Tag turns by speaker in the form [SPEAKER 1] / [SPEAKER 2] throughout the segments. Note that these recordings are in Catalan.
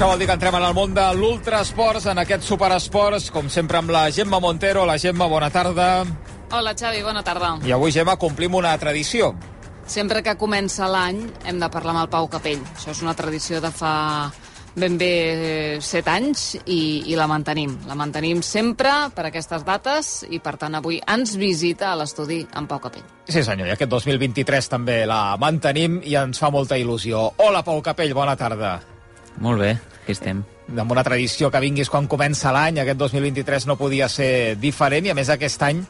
[SPEAKER 1] Això vol dir que entrem en el món de l'ultrasports, en aquest superesports, com sempre amb la Gemma Montero. La Gemma, bona tarda.
[SPEAKER 2] Hola, Xavi, bona tarda.
[SPEAKER 1] I avui, Gemma, complim una tradició.
[SPEAKER 2] Sempre que comença l'any hem de parlar amb el Pau Capell. Això és una tradició de fa ben bé set anys i, i la mantenim. La mantenim sempre per aquestes dates i, per tant, avui ens visita a l'estudi en Pau Capell.
[SPEAKER 1] Sí, senyor, i aquest 2023 també la mantenim i ens fa molta il·lusió. Hola, Pau Capell, bona tarda.
[SPEAKER 3] Molt bé, aquí estem.
[SPEAKER 1] Amb una tradició que vinguis quan comença l'any, aquest 2023 no podia ser diferent, i a més aquest any,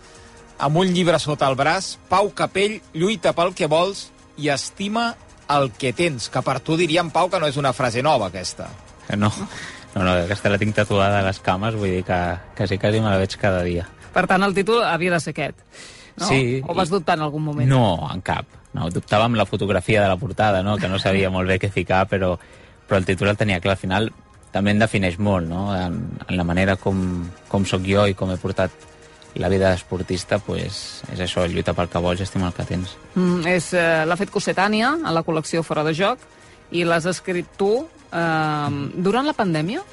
[SPEAKER 1] amb un llibre sota el braç, Pau Capell lluita pel que vols i estima el que tens, que per tu diríem, Pau, que no és una frase nova, aquesta.
[SPEAKER 3] No, no, no aquesta la tinc tatuada a les cames, vull dir que quasi, quasi me la veig cada dia.
[SPEAKER 2] Per tant, el títol havia de ser aquest. No?
[SPEAKER 3] Sí.
[SPEAKER 2] O vas dubtar en algun moment?
[SPEAKER 3] No, en cap. No, dubtava amb la fotografia de la portada, no? que no sabia molt bé què ficar, però, però el títol el tenia clar. Al final també em defineix molt, no? en, en la manera com, com sóc jo i com he portat la vida d'esportista, pues, és això, lluita pel que vols i estima el que tens.
[SPEAKER 2] Mm, és, eh, L'ha fet Cossetània, a la col·lecció Fora de Joc, i l'has escrit tu eh, durant la pandèmia?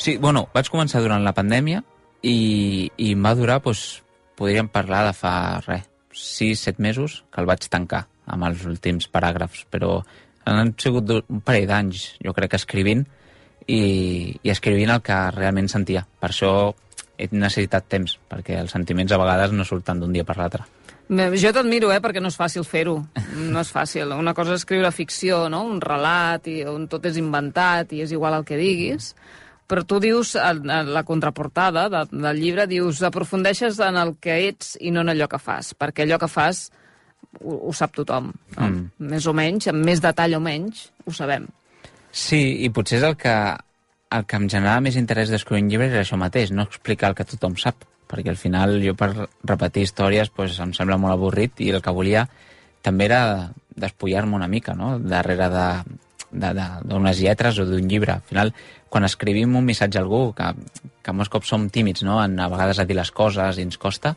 [SPEAKER 3] Sí, bueno, vaig començar durant la pandèmia i, i em va durar, doncs, podríem parlar de fa, res, 6-7 mesos que el vaig tancar amb els últims paràgrafs, però han sigut un parell d'anys, jo crec, escrivint i, i escrivint el que realment sentia. Per això he necessitat temps, perquè els sentiments a vegades no surten d'un dia per l'altre.
[SPEAKER 2] Jo t'admiro, eh, perquè no és fàcil fer-ho. No és fàcil. Una cosa és escriure ficció, no? un relat, i on tot és inventat i és igual el que diguis, però tu dius, a, la contraportada de, del llibre, dius, aprofundeixes en el que ets i no en allò que fas, perquè allò que fas ho, ho sap tothom, no?
[SPEAKER 3] Mm.
[SPEAKER 2] més o menys, amb més detall o menys, ho sabem.
[SPEAKER 3] Sí, i potser és el que, el que em generava més interès d'escriure un llibre és això mateix, no explicar el que tothom sap, perquè al final jo per repetir històries pues, em sembla molt avorrit i el que volia també era despullar-me una mica, no?, darrere de d'unes lletres o d'un llibre. Al final, quan escrivim un missatge a algú, que, que molts cops som tímids, no?, en, a vegades a dir les coses i ens costa,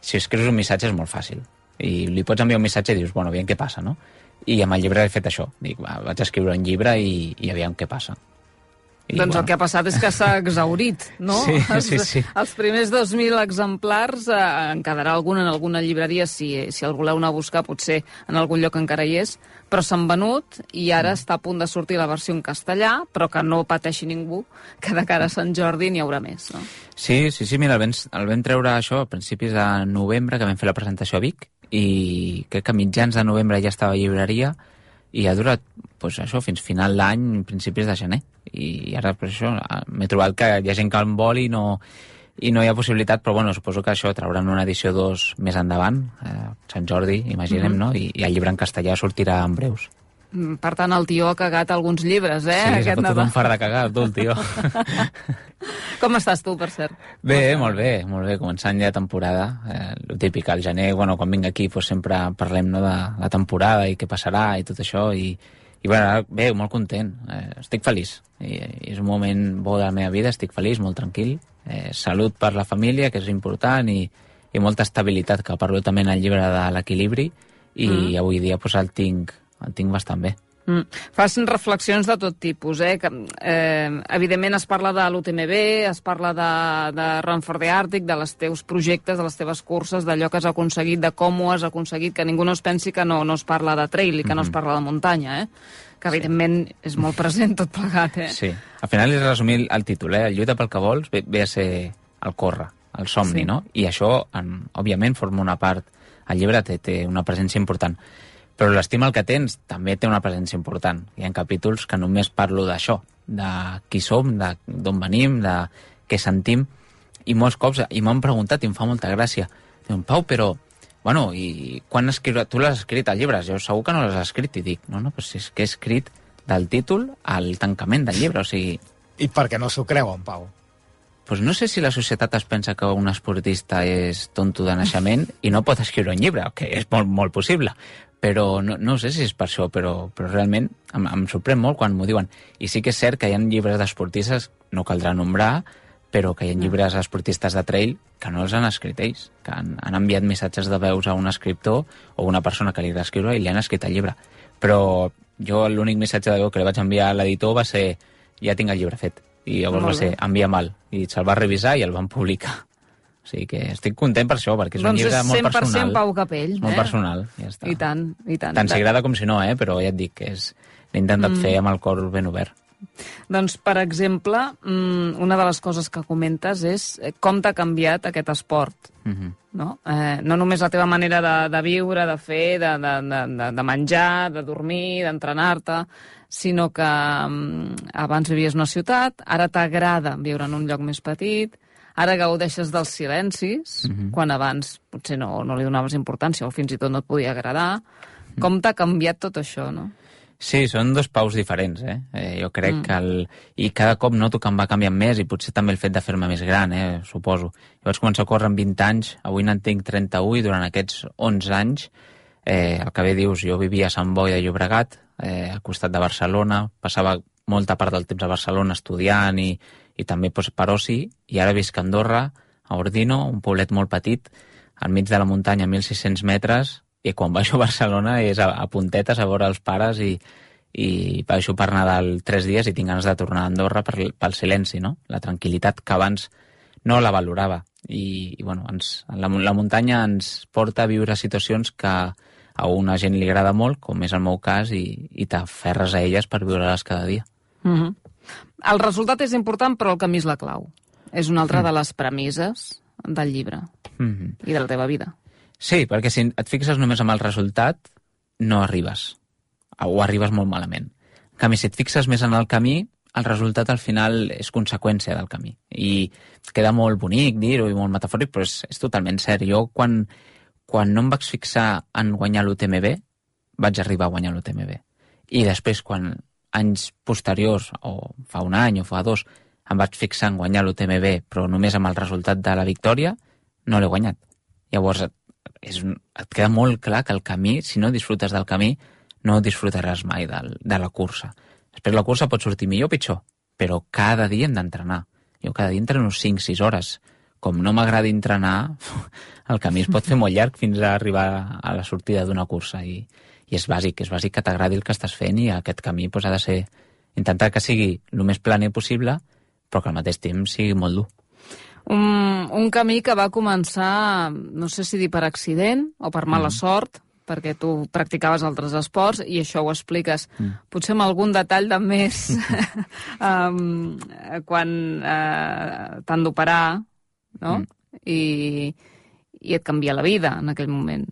[SPEAKER 3] si escrius un missatge és molt fàcil. I li pots enviar un missatge i dius, bueno, aviam què passa, no? I amb el llibre he fet això. Dic, va, vaig escriure un llibre i, i aviam què passa.
[SPEAKER 2] I, doncs bueno. el que ha passat és que s'ha exaurit, no?
[SPEAKER 3] Sí,
[SPEAKER 2] els,
[SPEAKER 3] sí, sí.
[SPEAKER 2] Els primers 2.000 exemplars, eh, en quedarà algun en alguna llibreria, si, si el voleu anar a buscar, potser en algun lloc encara hi és, però s'han venut i ara
[SPEAKER 3] Mm.
[SPEAKER 2] està a punt de sortir la versió en castellà, però que no pateixi ningú, que de cara a Sant Jordi n'hi haurà més, no?
[SPEAKER 3] Sí, sí, sí, mira, el vam, el vam treure això a principis de novembre, que vam fer la presentació a Vic, i crec que a mitjans de novembre ja estava a llibreria, i ha durat pues, això fins final d'any, principis de gener. I ara, per això, m'he trobat que hi ha gent que el vol i no, i no hi ha possibilitat, però bueno, suposo que això trauran una edició 2 més endavant, eh, Sant Jordi, imaginem,
[SPEAKER 2] Mhm.
[SPEAKER 3] no? I, I el llibre en castellà sortirà en breus.
[SPEAKER 2] Mm, Per tant, el tio ha cagat alguns llibres, eh?
[SPEAKER 3] sí, s'ha fotut un far de cagar, tu, el tio.
[SPEAKER 2] Com estàs tu, per cert?
[SPEAKER 3] Bé, molt bé, molt bé, començant ja temporada. Eh, el típic, al gener, bueno, quan vinc aquí pues, sempre parlem no, de la temporada i què passarà i tot això, i, i bueno, bé, molt content, eh, estic feliç. I, I és un moment bo de la meva vida, estic feliç, molt tranquil. Eh, salut per la família, que és important, i, i molta estabilitat, que parlo també en el llibre de l'equilibri, i
[SPEAKER 2] Mm.
[SPEAKER 3] avui dia pues, el, tinc, el tinc bastant bé.
[SPEAKER 2] Mm. Fas reflexions de tot tipus, eh? Que, eh evidentment es parla de l'UTMB, es parla de, de Run for the Arctic, de les teus projectes, de les teves curses, d'allò que has aconseguit, de com ho has aconseguit, que ningú no es pensi que no, no es parla de trail i que no es parla de muntanya, eh? Que evidentment és molt present tot plegat, eh?
[SPEAKER 3] Sí. Al final és resumir el títol, eh? Lluita pel que vols ve, ve a ser el córrer, el somni,
[SPEAKER 2] Sí.
[SPEAKER 3] no? I això, en, òbviament, forma una part... El llibre té, té una presència important. Però l'estima el que tens també té una presència important. Hi ha capítols que només parlo d'això, de qui som, de d'on venim, de què sentim, i molts cops, i m'han preguntat, i em fa molta gràcia, diuen, Pau, però, bueno, i quan escriure... Tu l'has escrit al llibre, jo segur que no l'has escrit, i dic, no, no, però si és que he escrit del títol al tancament del llibre, o sigui,
[SPEAKER 1] I perquè no s'ho creuen, Pau.
[SPEAKER 3] pues no sé si la societat es pensa que un esportista és tonto de naixement i no pot escriure un llibre, que és molt, molt possible, però no, no sé si és per això, però, però realment em, em sorprèn molt quan m'ho diuen. I sí que és cert que hi ha llibres d'esportistes, no caldrà nombrar, però que hi ha llibres esportistes de trail que no els han escrit ells, que han, han enviat missatges de veus a un escriptor o una persona que li ha d'escriure i li han escrit el llibre. Però jo l'únic missatge de veu que li vaig enviar a l'editor va ser ja tinc el llibre fet. I llavors va ser envia mal. I se'l va revisar i el van publicar. O sigui que estic content per això, perquè és un
[SPEAKER 2] doncs
[SPEAKER 3] llibre
[SPEAKER 2] és
[SPEAKER 3] molt
[SPEAKER 2] 100%
[SPEAKER 3] personal.
[SPEAKER 2] Pau Capell.
[SPEAKER 3] molt
[SPEAKER 2] eh?
[SPEAKER 3] personal, ja està.
[SPEAKER 2] I tant, i tant.
[SPEAKER 3] Tant si agrada com si no, eh? però ja et dic que és... l'he intentat mm. fer amb el cor ben obert.
[SPEAKER 2] Doncs, per exemple, mm, una de les coses que comentes és eh, com t'ha canviat aquest esport.
[SPEAKER 3] Mm -hmm.
[SPEAKER 2] No? Eh, no només la teva manera de, de viure, de fer, de, de, de, de, de menjar, de dormir, d'entrenar-te, sinó que mm, abans vivies en una ciutat, ara t'agrada viure en un lloc més petit, ara gaudeixes dels silencis, mm -hmm. quan abans potser no, no li donaves importància o fins i tot no et podia agradar. Com t'ha canviat tot això, no?
[SPEAKER 3] Sí, són dos paus diferents, eh? eh jo crec mm. que el... I cada cop noto que em va canviant més i potser també el fet de fer-me més gran, eh? Suposo. Jo vaig començar a córrer amb 20 anys, avui n'en tinc 31 i durant aquests 11 anys, eh, el que bé dius, jo vivia a Sant Boi de Llobregat, eh, al costat de Barcelona, passava molta part del temps a Barcelona estudiant i, i també doncs, per oci, i ara visc a Andorra, a Ordino, un poblet molt petit, al mig de la muntanya, a 1.600 metres, i quan baixo a Barcelona és a, a puntetes a veure els pares i, i baixo per Nadal tres dies i tinc ganes de tornar a Andorra per, pel silenci, no? La tranquil·litat que abans no la valorava. I, i bueno, ens, la, la muntanya ens porta a viure situacions que a una gent li agrada molt, com és el meu cas, i, i t'aferres a elles per viure-les cada dia.
[SPEAKER 2] Mm -hmm. El resultat és important, però el camí és la clau. És una altra mm. de les premisses del llibre
[SPEAKER 3] Mm -hmm.
[SPEAKER 2] i de la teva vida.
[SPEAKER 3] Sí, perquè si et fixes només amb el resultat, no arribes. O arribes molt malament. En canvi, si et fixes més en el camí, el resultat al final és conseqüència del camí. I queda molt bonic dir-ho i molt metafòric, però és, és totalment cert. Jo, quan, quan no em vaig fixar en guanyar l'UTMB, vaig arribar a guanyar l'UTMB. I després, quan anys posteriors, o fa un any o fa dos, em vaig fixar en guanyar l'UTMB, però només amb el resultat de la victòria, no l'he guanyat. Llavors, és, et queda molt clar que el camí, si no disfrutes del camí, no disfrutaràs mai del, de la cursa. Després la cursa pot sortir millor o pitjor, però cada dia hem d'entrenar. Jo cada dia entreno 5-6 hores. Com no m'agrada entrenar, el camí es pot fer molt llarg fins a arribar a la sortida d'una cursa i, i és bàsic, és bàsic que t'agradi el que estàs fent i aquest camí doncs, ha de ser intentar que sigui el més planer possible però que al mateix temps sigui molt dur.
[SPEAKER 2] Un, un camí que va començar, no sé si dir per accident o per mala mm. sort, perquè tu practicaves altres esports i això ho expliques mm. potser amb algun detall de més um, quan uh, t'han d'operar, no? Mm. I, I et canvia la vida en aquell moment.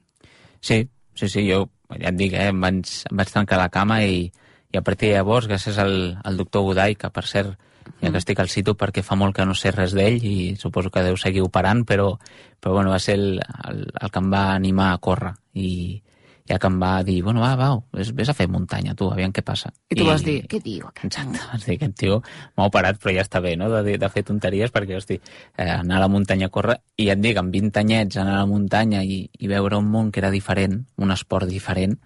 [SPEAKER 3] Sí, sí, sí, jo ja et dic, eh, em, vaig, em vaig tancar la cama i, i a partir de llavors, gràcies al, al doctor Godai, que per cert, ja que estic al situ perquè fa molt que no sé res d'ell i suposo que deu seguir operant, però, però bueno, va ser el, el, el que em va animar a córrer. I ja que em va dir, bueno, va, va, vés, vés a fer muntanya, tu, aviam què passa.
[SPEAKER 2] I tu vas dir, què diu aquest?
[SPEAKER 3] Exacte, vas dir, aquest tio m'ha operat, però ja està bé, no?, de, de fer tonteries, perquè, hosti, eh, anar a la muntanya a córrer, i ja et dic, amb 20 anyets anar a la muntanya i, i veure un món que era diferent, un esport diferent,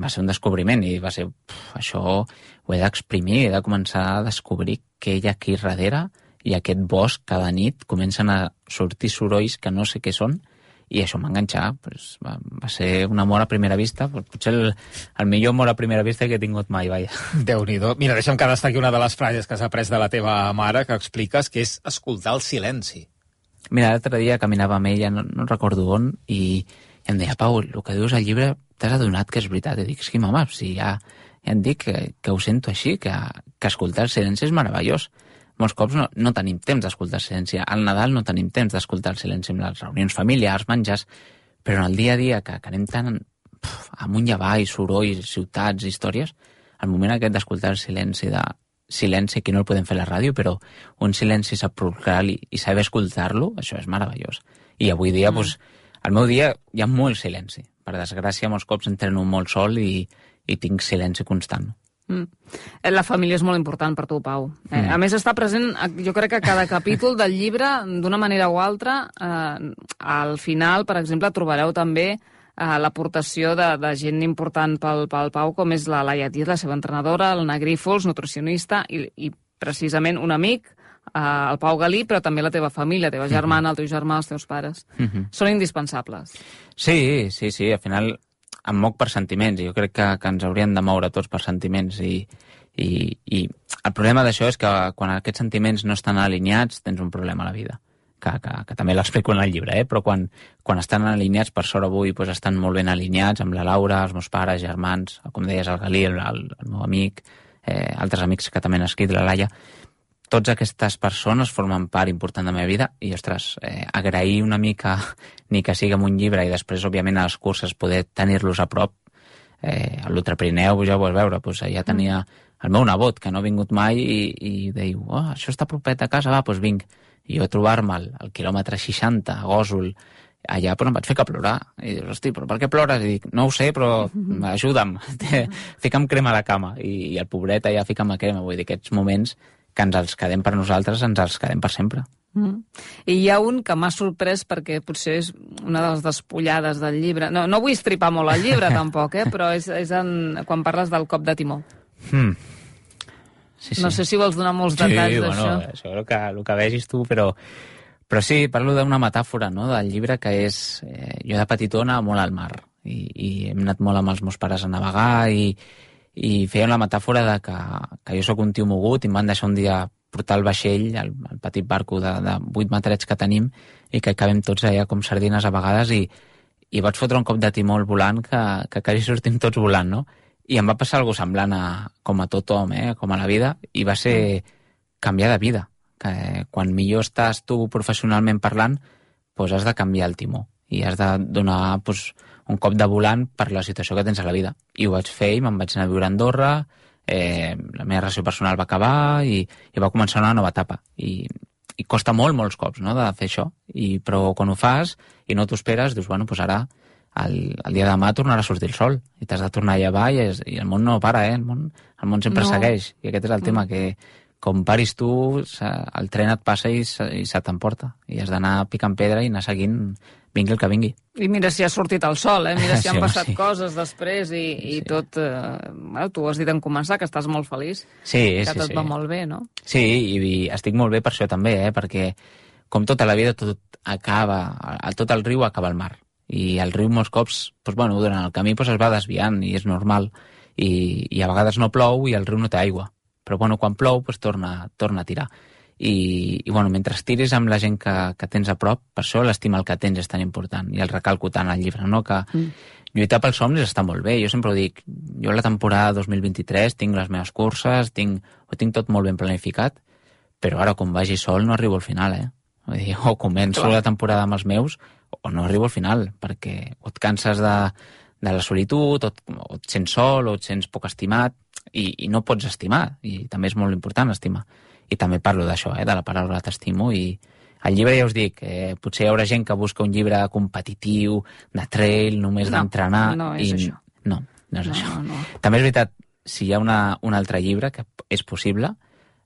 [SPEAKER 3] va ser un descobriment i va ser, puf, això ho he d'exprimir, he de començar a descobrir què hi ha aquí darrere i aquest bosc cada nit comencen a sortir sorolls que no sé què són i això m'enganxar, pues, va, va ser un amor a primera vista, pues, potser el, el millor amor a primera vista que he tingut mai, vaja.
[SPEAKER 1] déu nhi Mira, deixa'm que destaqui una de les frases que s'ha après de la teva mare, que expliques, que és escoltar el silenci.
[SPEAKER 3] Mira, l'altre dia caminava amb ella, no, no recordo on, i, i em deia, Pau, el que dius al llibre t'has adonat que és veritat. I dic, sí, mama, si ja, ja em dic que, que ho sento així, que, que escoltar el silenci és meravellós. Molts cops no, no tenim temps d'escoltar el silenci. Al Nadal no tenim temps d'escoltar el silenci amb les reunions familiars, menjars, però en el dia a dia que, que anem tan puf, amunt i avall, sorolls, ciutats, històries, el moment aquest d'escoltar el silenci de silenci, que no el podem fer a la ràdio, però un silenci sepulcral i, i saber escoltar-lo, això és meravellós. I avui dia, mm. doncs, al meu dia hi ha molt silenci. Per desgràcia, molts cops entreno molt sol i, i tinc silenci constant.
[SPEAKER 2] Mm. La família és molt important per tu, Pau. Eh,
[SPEAKER 3] Mm.
[SPEAKER 2] a més, està present, jo crec que a cada capítol del llibre, d'una manera o altra, eh, al final, per exemple, trobareu també eh, l'aportació de, de gent important pel, pel Pau, com és la Laia Diaz, la seva entrenadora, el Negrífols, nutricionista, i, i precisament un amic, eh, el Pau Galí, però també la teva família, la teva germana, el teu germà, els teus pares.
[SPEAKER 3] Mm -hmm.
[SPEAKER 2] Són indispensables.
[SPEAKER 3] Sí, sí, sí, al final em moc per sentiments i jo crec que, que ens haurien de moure tots per sentiments i, I, i el problema d'això és que quan aquests sentiments no estan alineats tens un problema a la vida que, que, que també l'explico en el llibre, eh? però quan, quan estan alineats, per sort avui doncs estan molt ben alineats amb la Laura, els meus pares, germans, com deies, el Galí, el, el, el meu amic, eh, altres amics que també han escrit, la Laia, tots aquestes persones formen part important de la meva vida i, ostres, eh, agrair una mica, ni que sigui amb un llibre i després, òbviament, a les curses poder tenir-los a prop. Eh, a l'Ultrapirineu, ja ho vas veure, doncs allà tenia el meu nebot, que no ha vingut mai, i, i diu, oh, això està propet a casa, va, doncs vinc. I jo trobar-me al, al quilòmetre 60, a Gòsol, allà però em vaig fer que plorar. I dius, hosti, però per què plores? I dic, no ho sé, però ajuda'm, fica'm crema a la cama. I, i el pobret allà fica'm a crema. Vull dir, aquests moments que ens els quedem per nosaltres, ens els quedem per sempre.
[SPEAKER 2] Mm. I hi ha un que m'ha sorprès perquè potser és una de les despullades del llibre. No, no vull estripar molt el llibre, tampoc, eh? però és, és en, quan parles del cop de timó.
[SPEAKER 3] Mm. Sí, sí.
[SPEAKER 2] No sé si vols donar molts detalls
[SPEAKER 3] sí,
[SPEAKER 2] d'això.
[SPEAKER 3] bueno, això el que, el que vegis tu, però, però sí, parlo d'una metàfora no, del llibre que és... Eh, jo de petitona molt al mar i, i hem anat molt amb els meus pares a navegar i, i feien la metàfora de que, que jo sóc un tio mogut i em van deixar un dia portar el vaixell, el, el petit barco de, de 8 metrets que tenim i que acabem tots allà com sardines a vegades i, i vaig fotre un cop de timó al volant que, que quasi sortim tots volant, no? I em va passar alguna semblant a, com a tot home, eh, com a la vida, i va ser canviar de vida. Que quan millor estàs tu professionalment parlant, doncs has de canviar el timó i has de donar doncs, un cop de volant per la situació que tens a la vida. I ho vaig fer i me'n vaig anar a viure a Andorra, eh, la meva relació personal va acabar i, i va començar una nova etapa. I, i costa molt, molts cops, no?, de fer això. I, però quan ho fas i no t'ho esperes, dius, bueno, doncs ara el, el dia de demà tornarà a sortir el sol i t'has de tornar a llevar i, és, i el món no para, eh? El món, el món sempre
[SPEAKER 2] No.
[SPEAKER 3] segueix. I aquest és el tema, que com paris tu, se- el tren et passa i se, i se t'emporta. I has d'anar picant pedra i anar seguint vingui el que vingui.
[SPEAKER 2] I mira si ha sortit el sol, eh? mira si
[SPEAKER 3] Sí,
[SPEAKER 2] han
[SPEAKER 3] home,
[SPEAKER 2] passat
[SPEAKER 3] sí.
[SPEAKER 2] coses després i, i
[SPEAKER 3] Sí.
[SPEAKER 2] tot... Eh, bueno, tu ho has dit en començar, que estàs molt feliç,
[SPEAKER 3] Sí,
[SPEAKER 2] que
[SPEAKER 3] sí,
[SPEAKER 2] tot
[SPEAKER 3] sí.
[SPEAKER 2] va molt bé, no?
[SPEAKER 3] Sí, i, i estic molt bé per això també, eh? perquè com tota la vida tot acaba, el, tot el riu acaba al mar. I el riu molts cops, doncs, bueno, durant el camí doncs, es va desviant i és normal. I, I a vegades no plou i el riu no té aigua. Però bueno, quan plou doncs, torna, torna a tirar. I, i bueno, mentre tiris amb la gent que, que tens a prop, per això l'estima el que tens és tan important i el recalco tant al llibre, no? que
[SPEAKER 2] Mm.
[SPEAKER 3] lluitar pels somnis està molt bé. Jo sempre ho dic, jo la temporada 2023 tinc les meves curses, tinc, ho tinc tot molt ben planificat, però ara quan vagi sol no arribo al final, eh? Vull dir, o començo
[SPEAKER 2] Clar.
[SPEAKER 3] la temporada amb els meus o no arribo al final, perquè o et canses de, de la solitud, o et, o et sents sol, o et sents poc estimat, i, i no pots estimar, i també és molt important estimar. I també parlo d'això, eh, de la paraula t'estimo, i al llibre ja us dic, eh, potser hi haurà gent que busca un llibre competitiu, de trail, només
[SPEAKER 2] No,
[SPEAKER 3] d'entrenar...
[SPEAKER 2] no és
[SPEAKER 3] i
[SPEAKER 2] això.
[SPEAKER 3] No, no és
[SPEAKER 2] No,
[SPEAKER 3] això.
[SPEAKER 2] no.
[SPEAKER 3] També és veritat, si hi ha una, un altre llibre, que és possible,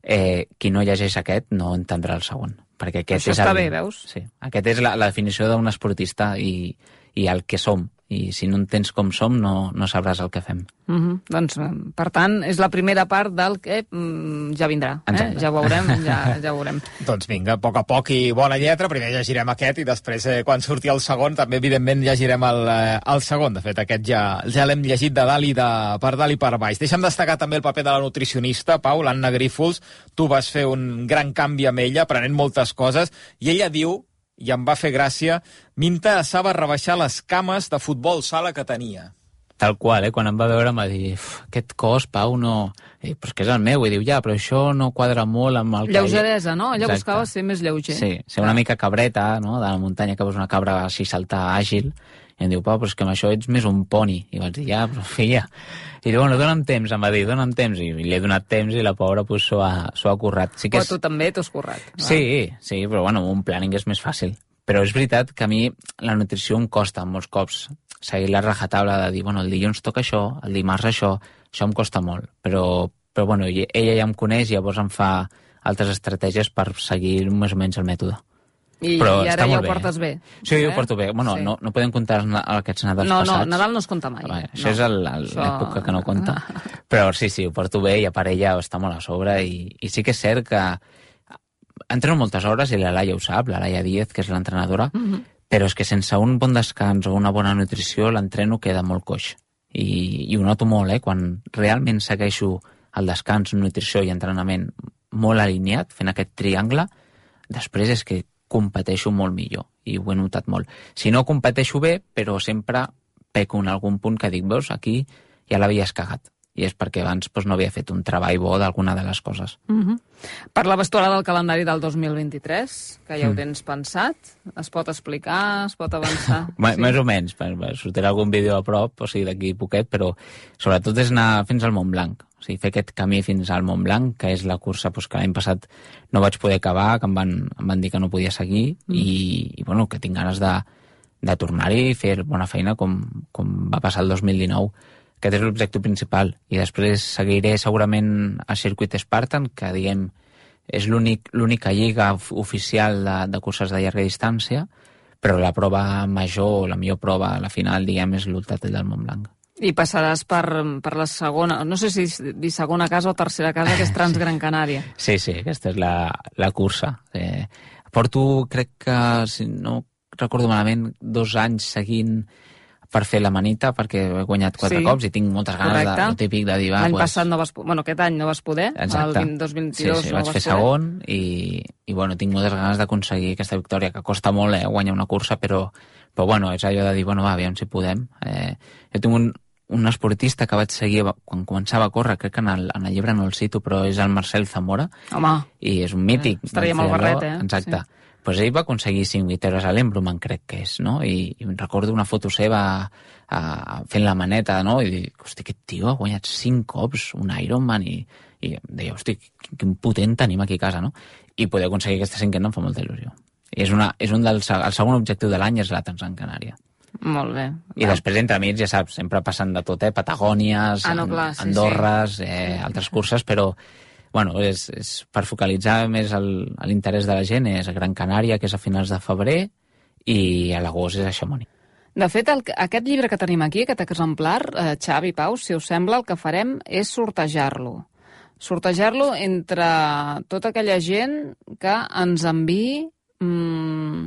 [SPEAKER 3] eh, qui no llegeix aquest no entendrà el segon. Perquè aquest
[SPEAKER 2] Això
[SPEAKER 3] és
[SPEAKER 2] està
[SPEAKER 3] el,
[SPEAKER 2] bé, veus?
[SPEAKER 3] Sí, aquest és la, la definició d'un esportista i, i el que som. I si no entens com som, no, no sabràs el que fem.
[SPEAKER 2] Uh -huh. Doncs, eh, per tant, és la primera part del que mm, ja vindrà. Eh? Ja ho veurem, ja, ja ho veurem.
[SPEAKER 1] Doncs vinga, a poc a poc i bona lletra. Primer llegirem aquest i després, eh, quan surti el segon, també, evidentment, llegirem el, eh, el segon. De fet, aquest ja, ja l'hem llegit de dalt i de, per dalt i per baix. Deixa'm destacar també el paper de la nutricionista, Pau, l'Anna Grífols. Tu vas fer un gran canvi amb ella, aprenent moltes coses, i ella diu, i em va fer gràcia, Minta sabe rebaixar les cames de futbol sala que tenia.
[SPEAKER 3] Tal qual, eh? Quan em va veure em va dir "Uf, aquest cos, Pau, no... I, però és que és el meu. I diu, ja, però això no quadra molt amb el que...
[SPEAKER 2] Lleugeresa, no? Ella
[SPEAKER 3] Exacte.
[SPEAKER 2] buscava ser més lleuger.
[SPEAKER 3] Sí, ser una mica cabreta, no?, de la muntanya, que veus una cabra així saltar àgil, i em diu, Pau, però és que amb això ets més un poni. I vaig dir, ja, però filla... I diu, bueno, dona'm temps, em va dir, dona'm temps. I li he donat temps i la pobra pues, s'ho ha, ha currat. Sí que
[SPEAKER 2] Però
[SPEAKER 3] és...
[SPEAKER 2] tu també t'ho has currat. va.
[SPEAKER 3] Sí, sí, però bueno, un planning és més fàcil. Però és veritat que a mi la nutrició em costa molts cops seguir la rajatabla de dir, bueno, el dilluns toca això, el dimarts això, això em costa molt. Però, però bueno, ella ja em coneix i llavors em fa altres estratègies per seguir més o menys el mètode.
[SPEAKER 2] I,
[SPEAKER 3] Però
[SPEAKER 2] i ara ja ho portes bé.
[SPEAKER 3] Sí, ho porto bé. Bueno,
[SPEAKER 2] Sí.
[SPEAKER 3] no, no podem comptar aquests Nadals
[SPEAKER 2] No, no,
[SPEAKER 3] passats.
[SPEAKER 2] Nadal no es compta mai.
[SPEAKER 3] Home,
[SPEAKER 2] no.
[SPEAKER 3] això és el- el-
[SPEAKER 2] Això-
[SPEAKER 3] l'època que no compta. Però sí, sí, ho porto bé i a part ella està molt a sobre i, i sí que és cert que entreno moltes hores i la Laia ho sap, la Laia Díez, que és l'entrenadora,
[SPEAKER 2] Mhm.
[SPEAKER 3] però és que sense un bon descans o una bona nutrició l'entreno queda molt coix. I, I ho noto molt, eh? Quan realment segueixo el descans, nutrició i entrenament molt alineat, fent aquest triangle, després és que competeixo molt millor i ho he notat molt. Si no competeixo bé, però sempre peco en algun punt que dic, veus, aquí ja l'havies cagat i és perquè abans doncs, no havia fet un treball bo d'alguna de les coses.
[SPEAKER 2] Mm -hmm. Parlaves tu ara del calendari del 2023, que ja mm. ho tens pensat. Es pot explicar? Es pot avançar?
[SPEAKER 3] sí. Més o menys. Sortirà algun vídeo a prop, o sigui, d'aquí poquet, però sobretot és anar fins al Mont Blanc. O sigui, fer aquest camí fins al Mont Blanc, que és la cursa doncs, que l'any passat no vaig poder acabar, que em van, em van dir que no podia seguir, mm. i, i bueno, que tinc ganes de, de tornar-hi i fer bona feina com, com va passar el 2019 aquest és l'objectiu principal. I després seguiré segurament a Circuit Spartan, que diguem és l'única lliga oficial de, de curses de llarga distància, però la prova major, la millor prova, la final, diguem, és l'Ultratell del Montblanc.
[SPEAKER 2] I passaràs per, per la segona, no sé si dir segona casa o tercera casa, que és Transgran Canària.
[SPEAKER 3] Sí, sí, aquesta és la, la cursa. Eh, porto, crec que, si no recordo malament, dos anys seguint per fer la manita, perquè he guanyat quatre sí. cops i tinc moltes ganes Correcte. de, típic de dir...
[SPEAKER 2] L'any pues... passat no vas... Bueno, aquest any no vas poder, Exacte. el 2022 sí, sí,
[SPEAKER 3] no vaig fer poder. segon i, i bueno, tinc moltes ganes d'aconseguir aquesta victòria, que costa molt eh, guanyar una cursa, però, però bueno, és allò de dir, bueno, va, aviam si podem. Eh, jo tinc un, un esportista que vaig seguir quan començava a córrer, crec que en el, en el llibre no el cito, però és el Marcel Zamora.
[SPEAKER 2] Home.
[SPEAKER 3] I és un mític.
[SPEAKER 2] Eh, estaria molt barret, eh?
[SPEAKER 3] Exacte. Sí pues ell va aconseguir 5 victòries a l'Embruman, crec que és, no? I, i recordo una foto seva a, fent la maneta, no? I dic, hosti, aquest tio ha guanyat 5 cops un Ironman i, i deia, hosti, quin potent tenim aquí a casa, no? I poder aconseguir aquesta cinquena em fa molta il·lusió. I és, una, és un dels, el segon objectiu de l'any és la Transan Canària.
[SPEAKER 2] Molt bé.
[SPEAKER 3] I Va. després, entre mig, ja saps, sempre passant de tot, eh? Patagònies,
[SPEAKER 2] ah, no, clar, sí,
[SPEAKER 3] Andorres, sí. Eh, altres curses, però bueno, és, és per focalitzar més l'interès de la gent és a Gran Canària, que és a finals de febrer, i a l'agost és a Chamonix.
[SPEAKER 2] De fet, el, aquest llibre que tenim aquí, aquest exemplar, eh, Xavi Pau, si us sembla, el que farem és sortejar-lo. Sortejar-lo entre tota aquella gent que ens enviï mm,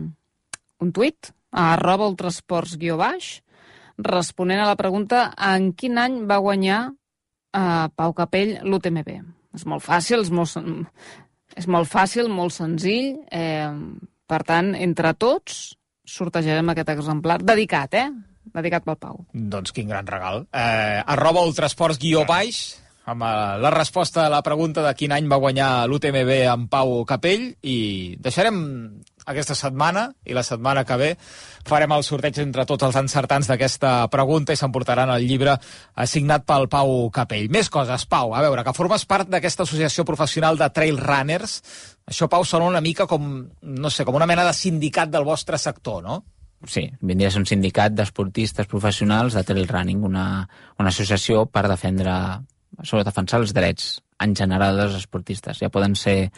[SPEAKER 2] un tuit a arroba ultrasports guió baix responent a la pregunta en quin any va guanyar eh, Pau Capell l'UTMB. És molt fàcil, és molt, és molt fàcil, molt senzill. Eh, per tant, entre tots, sortejarem aquest exemplar. Dedicat, eh? Dedicat pel Pau.
[SPEAKER 1] Doncs quin gran regal. Eh, arroba ultrasports guió baix, amb eh, la resposta a la pregunta de quin any va guanyar l'UTMB en Pau Capell i deixarem aquesta setmana i la setmana que ve farem el sorteig entre tots els encertants d'aquesta pregunta i s'emportaran el llibre assignat pel Pau Capell. Més coses, Pau, a veure, que formes part d'aquesta associació professional de trail runners. Això, Pau, sona una mica com, no sé, com una mena de sindicat del vostre sector, no?
[SPEAKER 3] Sí, vindria a ser un sindicat d'esportistes professionals de trail running, una, una associació per defendre, sobre defensar els drets en general dels esportistes. Ja poden ser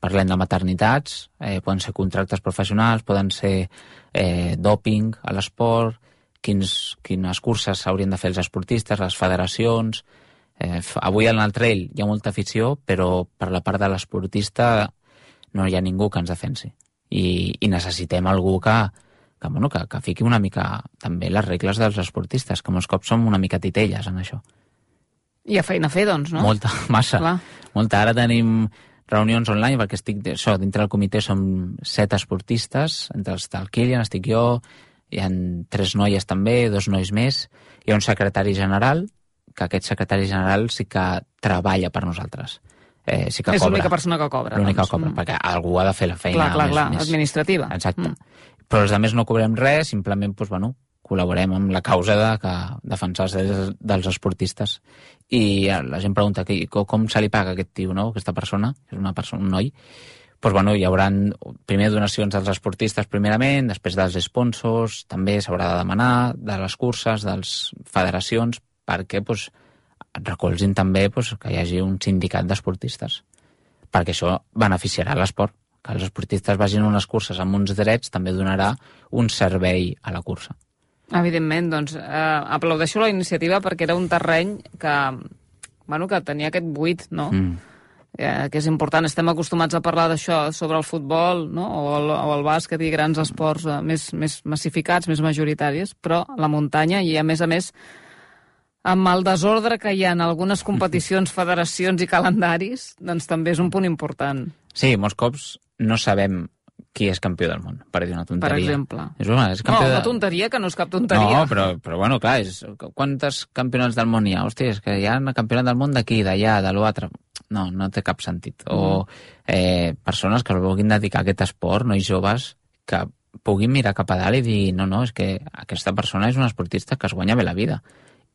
[SPEAKER 3] parlem de maternitats, eh, poden ser contractes professionals, poden ser eh, doping a l'esport, quins, quines curses s'haurien de fer els esportistes, les federacions... Eh, avui en el trail hi ha molta afició, però per la part de l'esportista no hi ha ningú que ens defensi. I, i necessitem algú que, que, bueno, que, que fiqui una mica també les regles dels esportistes, que molts cops som una mica titelles en això.
[SPEAKER 2] I a feina a fer, doncs, no?
[SPEAKER 3] Molta, massa. Clar. Molta. Ara tenim reunions online, perquè estic, això, dintre del comitè som set esportistes, entre els del Kilian, estic jo, hi ha tres noies també, dos nois més, hi ha un secretari general, que aquest secretari general sí que treballa per nosaltres.
[SPEAKER 2] Eh, sí que és l'única persona que cobra.
[SPEAKER 3] L'única doncs. que cobra, mm. perquè algú ha de fer la feina
[SPEAKER 2] clar, clar,
[SPEAKER 3] més,
[SPEAKER 2] clar,
[SPEAKER 3] més...
[SPEAKER 2] administrativa.
[SPEAKER 3] Exacte. Mm. Però els altres no cobrem res, simplement, doncs, bueno, col·laborem amb la causa de que defensar els drets dels esportistes. I la gent pregunta que, com se li paga aquest tio, no? aquesta persona, és una persona, un noi. Pues, bueno, hi haurà primer donacions dels esportistes primerament, després dels sponsors, també s'haurà de demanar de les curses, de les federacions, perquè pues, recolzin també pues, que hi hagi un sindicat d'esportistes. Perquè això beneficiarà l'esport. Que els esportistes vagin a unes curses amb uns drets també donarà un servei a la cursa.
[SPEAKER 2] Evidentment, doncs, eh, aplaudeixo la iniciativa perquè era un terreny que, bueno, que tenia aquest buit, no? Mm. Eh, que és important. Estem acostumats a parlar d'això sobre el futbol no? o, el, o el bàsquet i grans esports eh, més, més massificats, més majoritaris, però la muntanya i, a més a més, amb el desordre que hi ha en algunes competicions, federacions i calendaris, doncs també és un punt important.
[SPEAKER 3] Sí, molts cops no sabem qui és campió del món, per dir una tonteria.
[SPEAKER 2] Per exemple.
[SPEAKER 3] És, una, és
[SPEAKER 2] No,
[SPEAKER 3] campió
[SPEAKER 2] una
[SPEAKER 3] de...
[SPEAKER 2] tonteria que no és cap tonteria.
[SPEAKER 3] No, però, però bueno, clar, és, quantes campionats del món hi ha? Hòstia, és que hi ha un campionat del món d'aquí, d'allà, de l'altre. No, no té cap sentit. O eh, persones que es vulguin dedicar a aquest esport, nois joves, que puguin mirar cap a dalt i dir no, no, és que aquesta persona és una esportista que es guanya bé la vida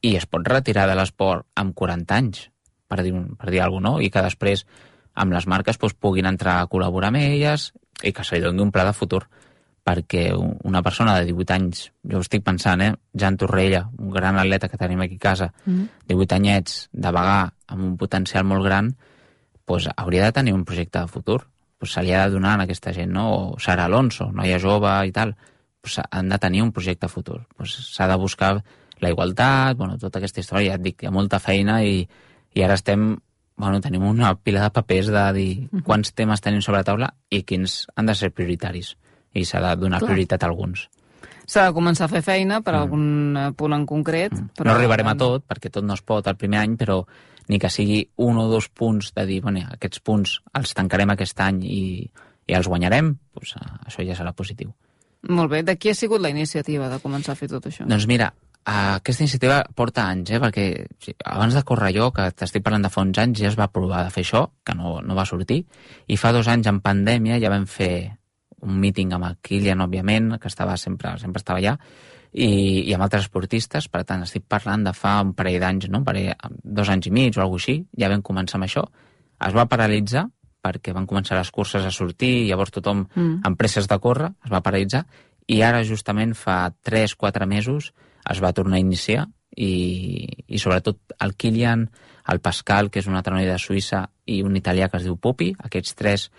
[SPEAKER 3] i es pot retirar de l'esport amb 40 anys, per dir, un- per dir alguna cosa, no? i que després amb les marques doncs, puguin entrar a col·laborar amb elles i que se li doni un pla de futur perquè un- una persona de 18 anys, jo estic pensant, eh? Jan Torrella, un gran atleta que tenim aquí a casa,
[SPEAKER 2] Mm.
[SPEAKER 3] 18 anyets, de vagar amb un potencial molt gran, doncs hauria de tenir un projecte de futur. Pues se li ha de donar a aquesta gent, no? O Sara Alonso, noia jove i tal, pues han de tenir un projecte futur. Pues S'ha de buscar la igualtat, bueno, tota aquesta història, ja et dic, hi ha molta feina i, i ara estem, bueno, tenim una pila de papers de dir quants temes tenim sobre la taula i quins han de ser prioritaris. I s'ha de donar
[SPEAKER 2] Clar.
[SPEAKER 3] prioritat a alguns.
[SPEAKER 2] S'ha de començar a fer feina per algun eh, punt en concret. Però,
[SPEAKER 3] Mm. No arribarem a tot, perquè tot no es pot el primer any, però ni que sigui un o dos punts de dir, bueno, aquests punts els tancarem aquest any i, i els guanyarem, doncs, eh, això ja serà positiu.
[SPEAKER 2] Molt bé. De qui ha sigut la iniciativa de començar a fer tot això?
[SPEAKER 3] Doncs mira, eh, aquesta iniciativa porta anys, eh, perquè abans de córrer jo, que t'estic parlant de fa uns anys, ja es va provar de fer això, que no, no va sortir, i fa dos anys, en pandèmia, ja vam fer un míting amb el Kilian, òbviament, que estava sempre, sempre estava allà, i, i amb altres esportistes, per tant, estic parlant de fa un parell d'anys, no? un parell, dos anys i mig o alguna així, ja vam començar amb això. Es va paralitzar perquè van començar les curses a sortir, i llavors tothom,
[SPEAKER 2] Mm.
[SPEAKER 3] amb presses de córrer, es va paralitzar, i ara justament fa 3-4 mesos es va tornar a iniciar i, i sobretot el Kilian, el Pascal, que és un altre noi de Suïssa, i un italià que es diu Pupi, aquests tres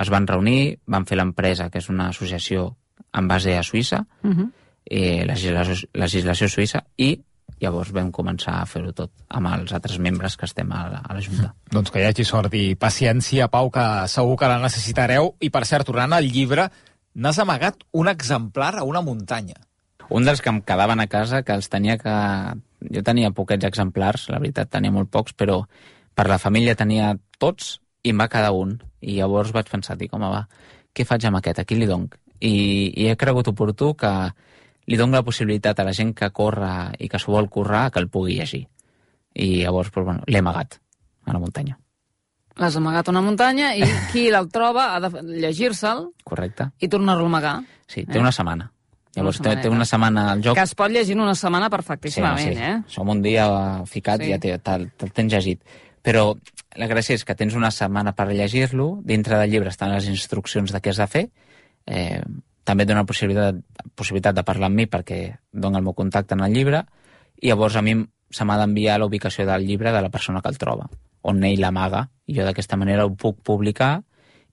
[SPEAKER 3] es van reunir, van fer l'empresa, que és una associació en base a Suïssa,
[SPEAKER 2] Uh -huh.
[SPEAKER 3] eh, legislació, legislació suïssa, i llavors vam començar a fer-ho tot amb els altres membres que estem a la, a la Junta.
[SPEAKER 1] Doncs que hi hagi sort i paciència, Pau, que segur que la necessitareu. I, per cert, tornant al llibre, n'has amagat un exemplar a una muntanya.
[SPEAKER 3] Un dels que em quedaven a casa, que els tenia que... Jo tenia poquets exemplars, la veritat, tenia molt pocs, però per la família tenia tots i em va quedar un. I llavors vaig pensar, dic, home, va, què faig amb aquest? A qui li donc? I, i he cregut oportú que li dono la possibilitat a la gent que corre i que s'ho vol currar que el pugui llegir. I llavors, doncs, bueno, l'he amagat a la muntanya.
[SPEAKER 2] L'has amagat a una muntanya i qui el troba ha de llegir-se'l
[SPEAKER 3] Correcte?
[SPEAKER 2] i tornar-lo a amagar.
[SPEAKER 3] Sí, té
[SPEAKER 2] Eh?
[SPEAKER 3] una setmana. Llavors, té, té
[SPEAKER 2] setmaneta.
[SPEAKER 3] una setmana al joc.
[SPEAKER 2] Que es pot llegir en una setmana perfectíssimament, eh?
[SPEAKER 3] Som un dia ficat
[SPEAKER 2] Sí.
[SPEAKER 3] i ja te- te'l te tens llegit. Però la gràcia és que tens una setmana per llegir-lo, dintre del llibre estan les instruccions de què has de fer, eh, també et dona possibilitat, possibilitat de parlar amb mi perquè dona el meu contacte en el llibre, i llavors a mi se m'ha d'enviar la ubicació del llibre de la persona que el troba, on ell l'amaga, i jo d'aquesta manera ho puc publicar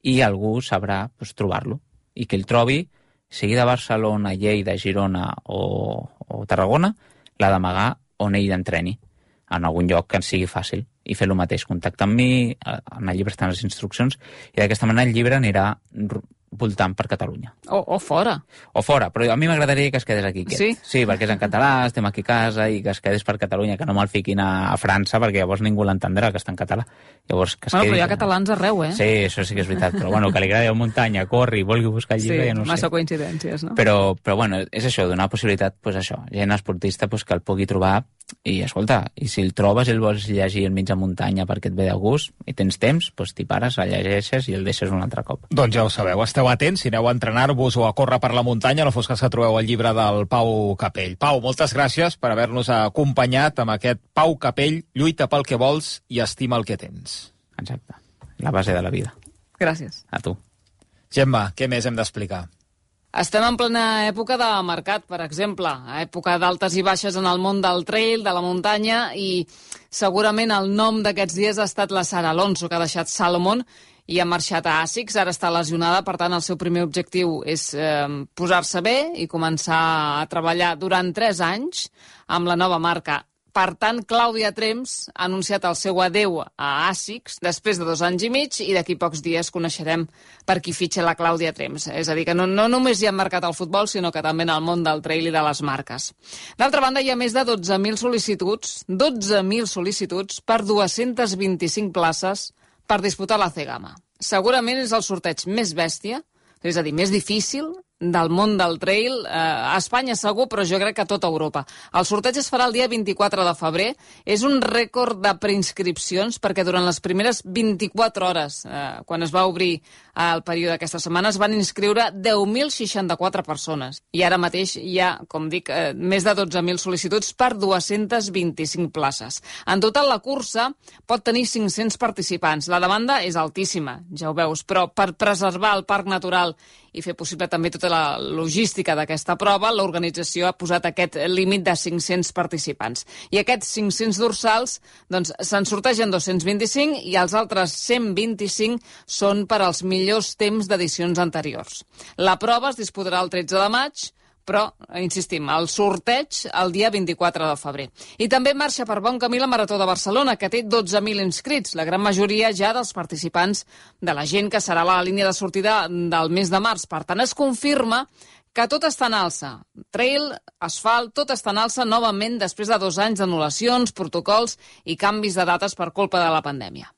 [SPEAKER 3] i algú sabrà pues, trobar-lo, i que el trobi, sigui de Barcelona, Lleida, Girona o, o Tarragona, l'ha d'amagar on ell entreni, en algun lloc que ens sigui fàcil, i fer el mateix, contactar amb mi, en el llibre estan les instruccions, i d'aquesta manera el llibre anirà voltant per Catalunya.
[SPEAKER 2] O, o fora.
[SPEAKER 3] O fora, però a mi m'agradaria que es quedés aquí. Aquest.
[SPEAKER 2] Sí?
[SPEAKER 3] Sí, perquè és en català, estem aquí a casa, i que es quedés per Catalunya, que no me'l fiquin a, a França, perquè llavors ningú l'entendrà, que està en català. Llavors, que es
[SPEAKER 2] Bueno,
[SPEAKER 3] quedi...
[SPEAKER 2] però hi ha catalans arreu, eh?
[SPEAKER 3] Sí, això sí que és veritat, però bueno, que li agradi la muntanya, corri, vulgui buscar el llibre,
[SPEAKER 2] sí
[SPEAKER 3] ja no
[SPEAKER 2] massa
[SPEAKER 3] sé.
[SPEAKER 2] coincidències, no?
[SPEAKER 3] Però, però bueno, és això, donar possibilitat, pues això, gent esportista pues, que el pugui trobar i, escolta, i si el trobes i el vols llegir enmig de muntanya perquè et ve de gust i tens temps, pues, t'hi pares, el llegeixes i el deixes un altre cop.
[SPEAKER 1] Doncs ja ho sabeu, esteu atents, si aneu a entrenar-vos o a córrer per la muntanya, no fos cas que trobeu el llibre del Pau Capell. Pau, moltes gràcies per haver-nos acompanyat amb aquest Pau Capell, lluita pel que vols i estima el que tens.
[SPEAKER 3] Exacte. La base de la vida.
[SPEAKER 2] Gràcies.
[SPEAKER 3] A tu.
[SPEAKER 1] Gemma, què més hem d'explicar?
[SPEAKER 2] Estem en plena època de mercat, per exemple, època d'altes i baixes en el món del trail, de la muntanya, i segurament el nom d'aquests dies ha estat la Sara Alonso, que ha deixat Salomon i ha marxat a ASICS, ara està lesionada, per tant el seu primer objectiu és eh, posar-se bé i començar a treballar durant 3 anys amb la nova marca Per tant, Clàudia Trems ha anunciat el seu adeu a ASICS després de dos anys i mig i d'aquí pocs dies coneixerem per qui fitxa la Clàudia Trems. És a dir, que no, no només hi ha marcat el futbol, sinó que també en el món del trail i de les marques. D'altra banda, hi ha més de 12.000 sol·licituds, 12.000 sol·licituds per 225 places per disputar la C-Gama. Segurament és el sorteig més bèstia, és a dir, més difícil del món del trail, eh, a Espanya segur, però jo crec que a tota Europa. El sorteig es farà el dia 24 de febrer. És un rècord de preinscripcions perquè durant les primeres 24 hores, eh, quan es va obrir el període d'aquesta setmana, es van inscriure 10.064 persones. I ara mateix hi ha, com dic, eh, més de 12.000 sol·licituds per 225 places. En total, la cursa pot tenir 500 participants. La demanda és altíssima, ja ho veus, però per preservar el parc natural i fer possible també tota la logística d'aquesta prova, l'organització ha posat aquest límit de 500 participants. I aquests 500 dorsals doncs, se'n sortegen 225 i els altres 125 són per als millors temps d'edicions anteriors. La prova es disputarà el 13 de maig, però, insistim, el sorteig el dia 24 de febrer. I també marxa per bon camí la Marató de Barcelona, que té 12.000 inscrits, la gran majoria ja dels participants de la gent que serà la línia de sortida del mes de març. Per tant, es confirma que tot està en alça. Trail, asfalt, tot està en alça novament després de dos anys d'anul·lacions, protocols i canvis de dates per culpa de la pandèmia.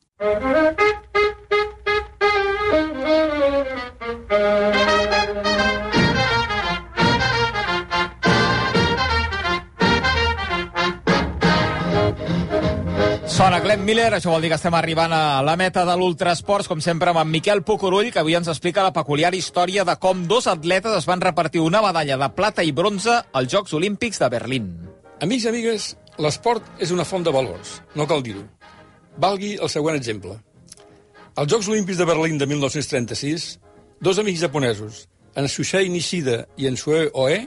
[SPEAKER 1] Sona Glenn Miller, això vol dir que estem arribant a la meta de l'Ultrasports, com sempre amb en Miquel Pucurull, que avui ens explica la peculiar història de com dos atletes es van repartir una medalla de plata i bronze als Jocs Olímpics de Berlín.
[SPEAKER 4] Amics i amigues, l'esport és una font de valors, no cal dir-ho. Valgui el següent exemple. Als Jocs Olímpics de Berlín de 1936, dos amics japonesos, en Shushei Nishida i en Sue Oe,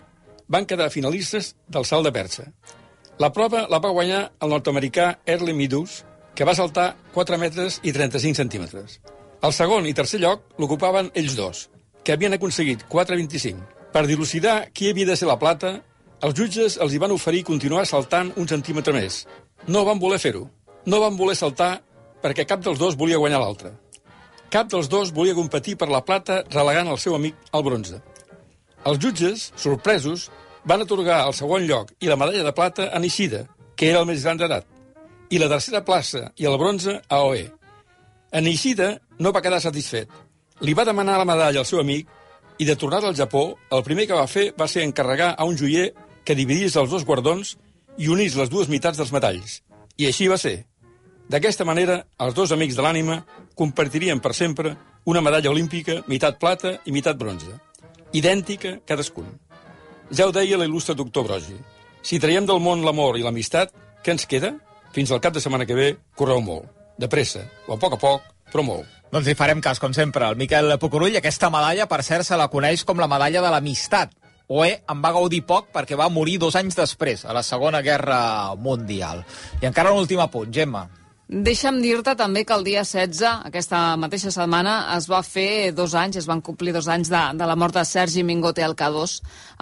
[SPEAKER 4] van quedar finalistes del salt de perxa. La prova la va guanyar el nord-americà Early Meadows, que va saltar 4 metres i 35 centímetres. El segon i tercer lloc l'ocupaven ells dos, que havien aconseguit 4,25. Per dilucidar qui havia de ser la plata, els jutges els hi van oferir continuar saltant un centímetre més. No van voler fer-ho. No van voler saltar perquè cap dels dos volia guanyar l'altre. Cap dels dos volia competir per la plata relegant el seu amic al bronze. Els jutges, sorpresos, van atorgar el segon lloc i la medalla de plata a Nishida, que era el més gran d'edat, i la tercera plaça i el bronze a Oe. En Nishida no va quedar satisfet. Li va demanar la medalla al seu amic i de tornar al Japó, el primer que va fer va ser encarregar a un joier que dividís els dos guardons i unís les dues meitats dels metalls. I així va ser. D'aquesta manera, els dos amics de l'ànima compartirien per sempre una medalla olímpica, meitat plata i meitat bronze. Idèntica cadascun. Ja ho deia l'il·lustre doctor Brogi. Si traiem del món l'amor i l'amistat, què ens queda? Fins al cap de setmana que ve, correu molt. De pressa, o a poc a poc, però molt.
[SPEAKER 1] Doncs hi farem cas, com sempre. El Miquel Pucurull, aquesta medalla, per cert, se la coneix com la medalla de l'amistat. Oe en va gaudir poc perquè va morir dos anys després, a la Segona Guerra Mundial. I encara un últim apunt, Gemma.
[SPEAKER 2] Deixa'm dir-te també que el dia 16, aquesta mateixa setmana, es va fer dos anys, es van complir dos anys de, de la mort de Sergi Mingote al K2,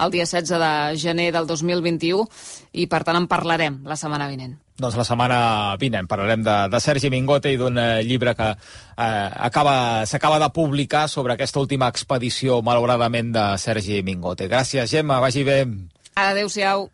[SPEAKER 2] el dia 16 de gener del 2021, i per tant en parlarem la setmana vinent.
[SPEAKER 1] Doncs la setmana vinent parlarem de, de Sergi Mingote i d'un eh, llibre que eh, acaba s'acaba de publicar sobre aquesta última expedició, malauradament, de Sergi Mingote. Gràcies, Gemma, vagi bé.
[SPEAKER 2] Adéu-siau.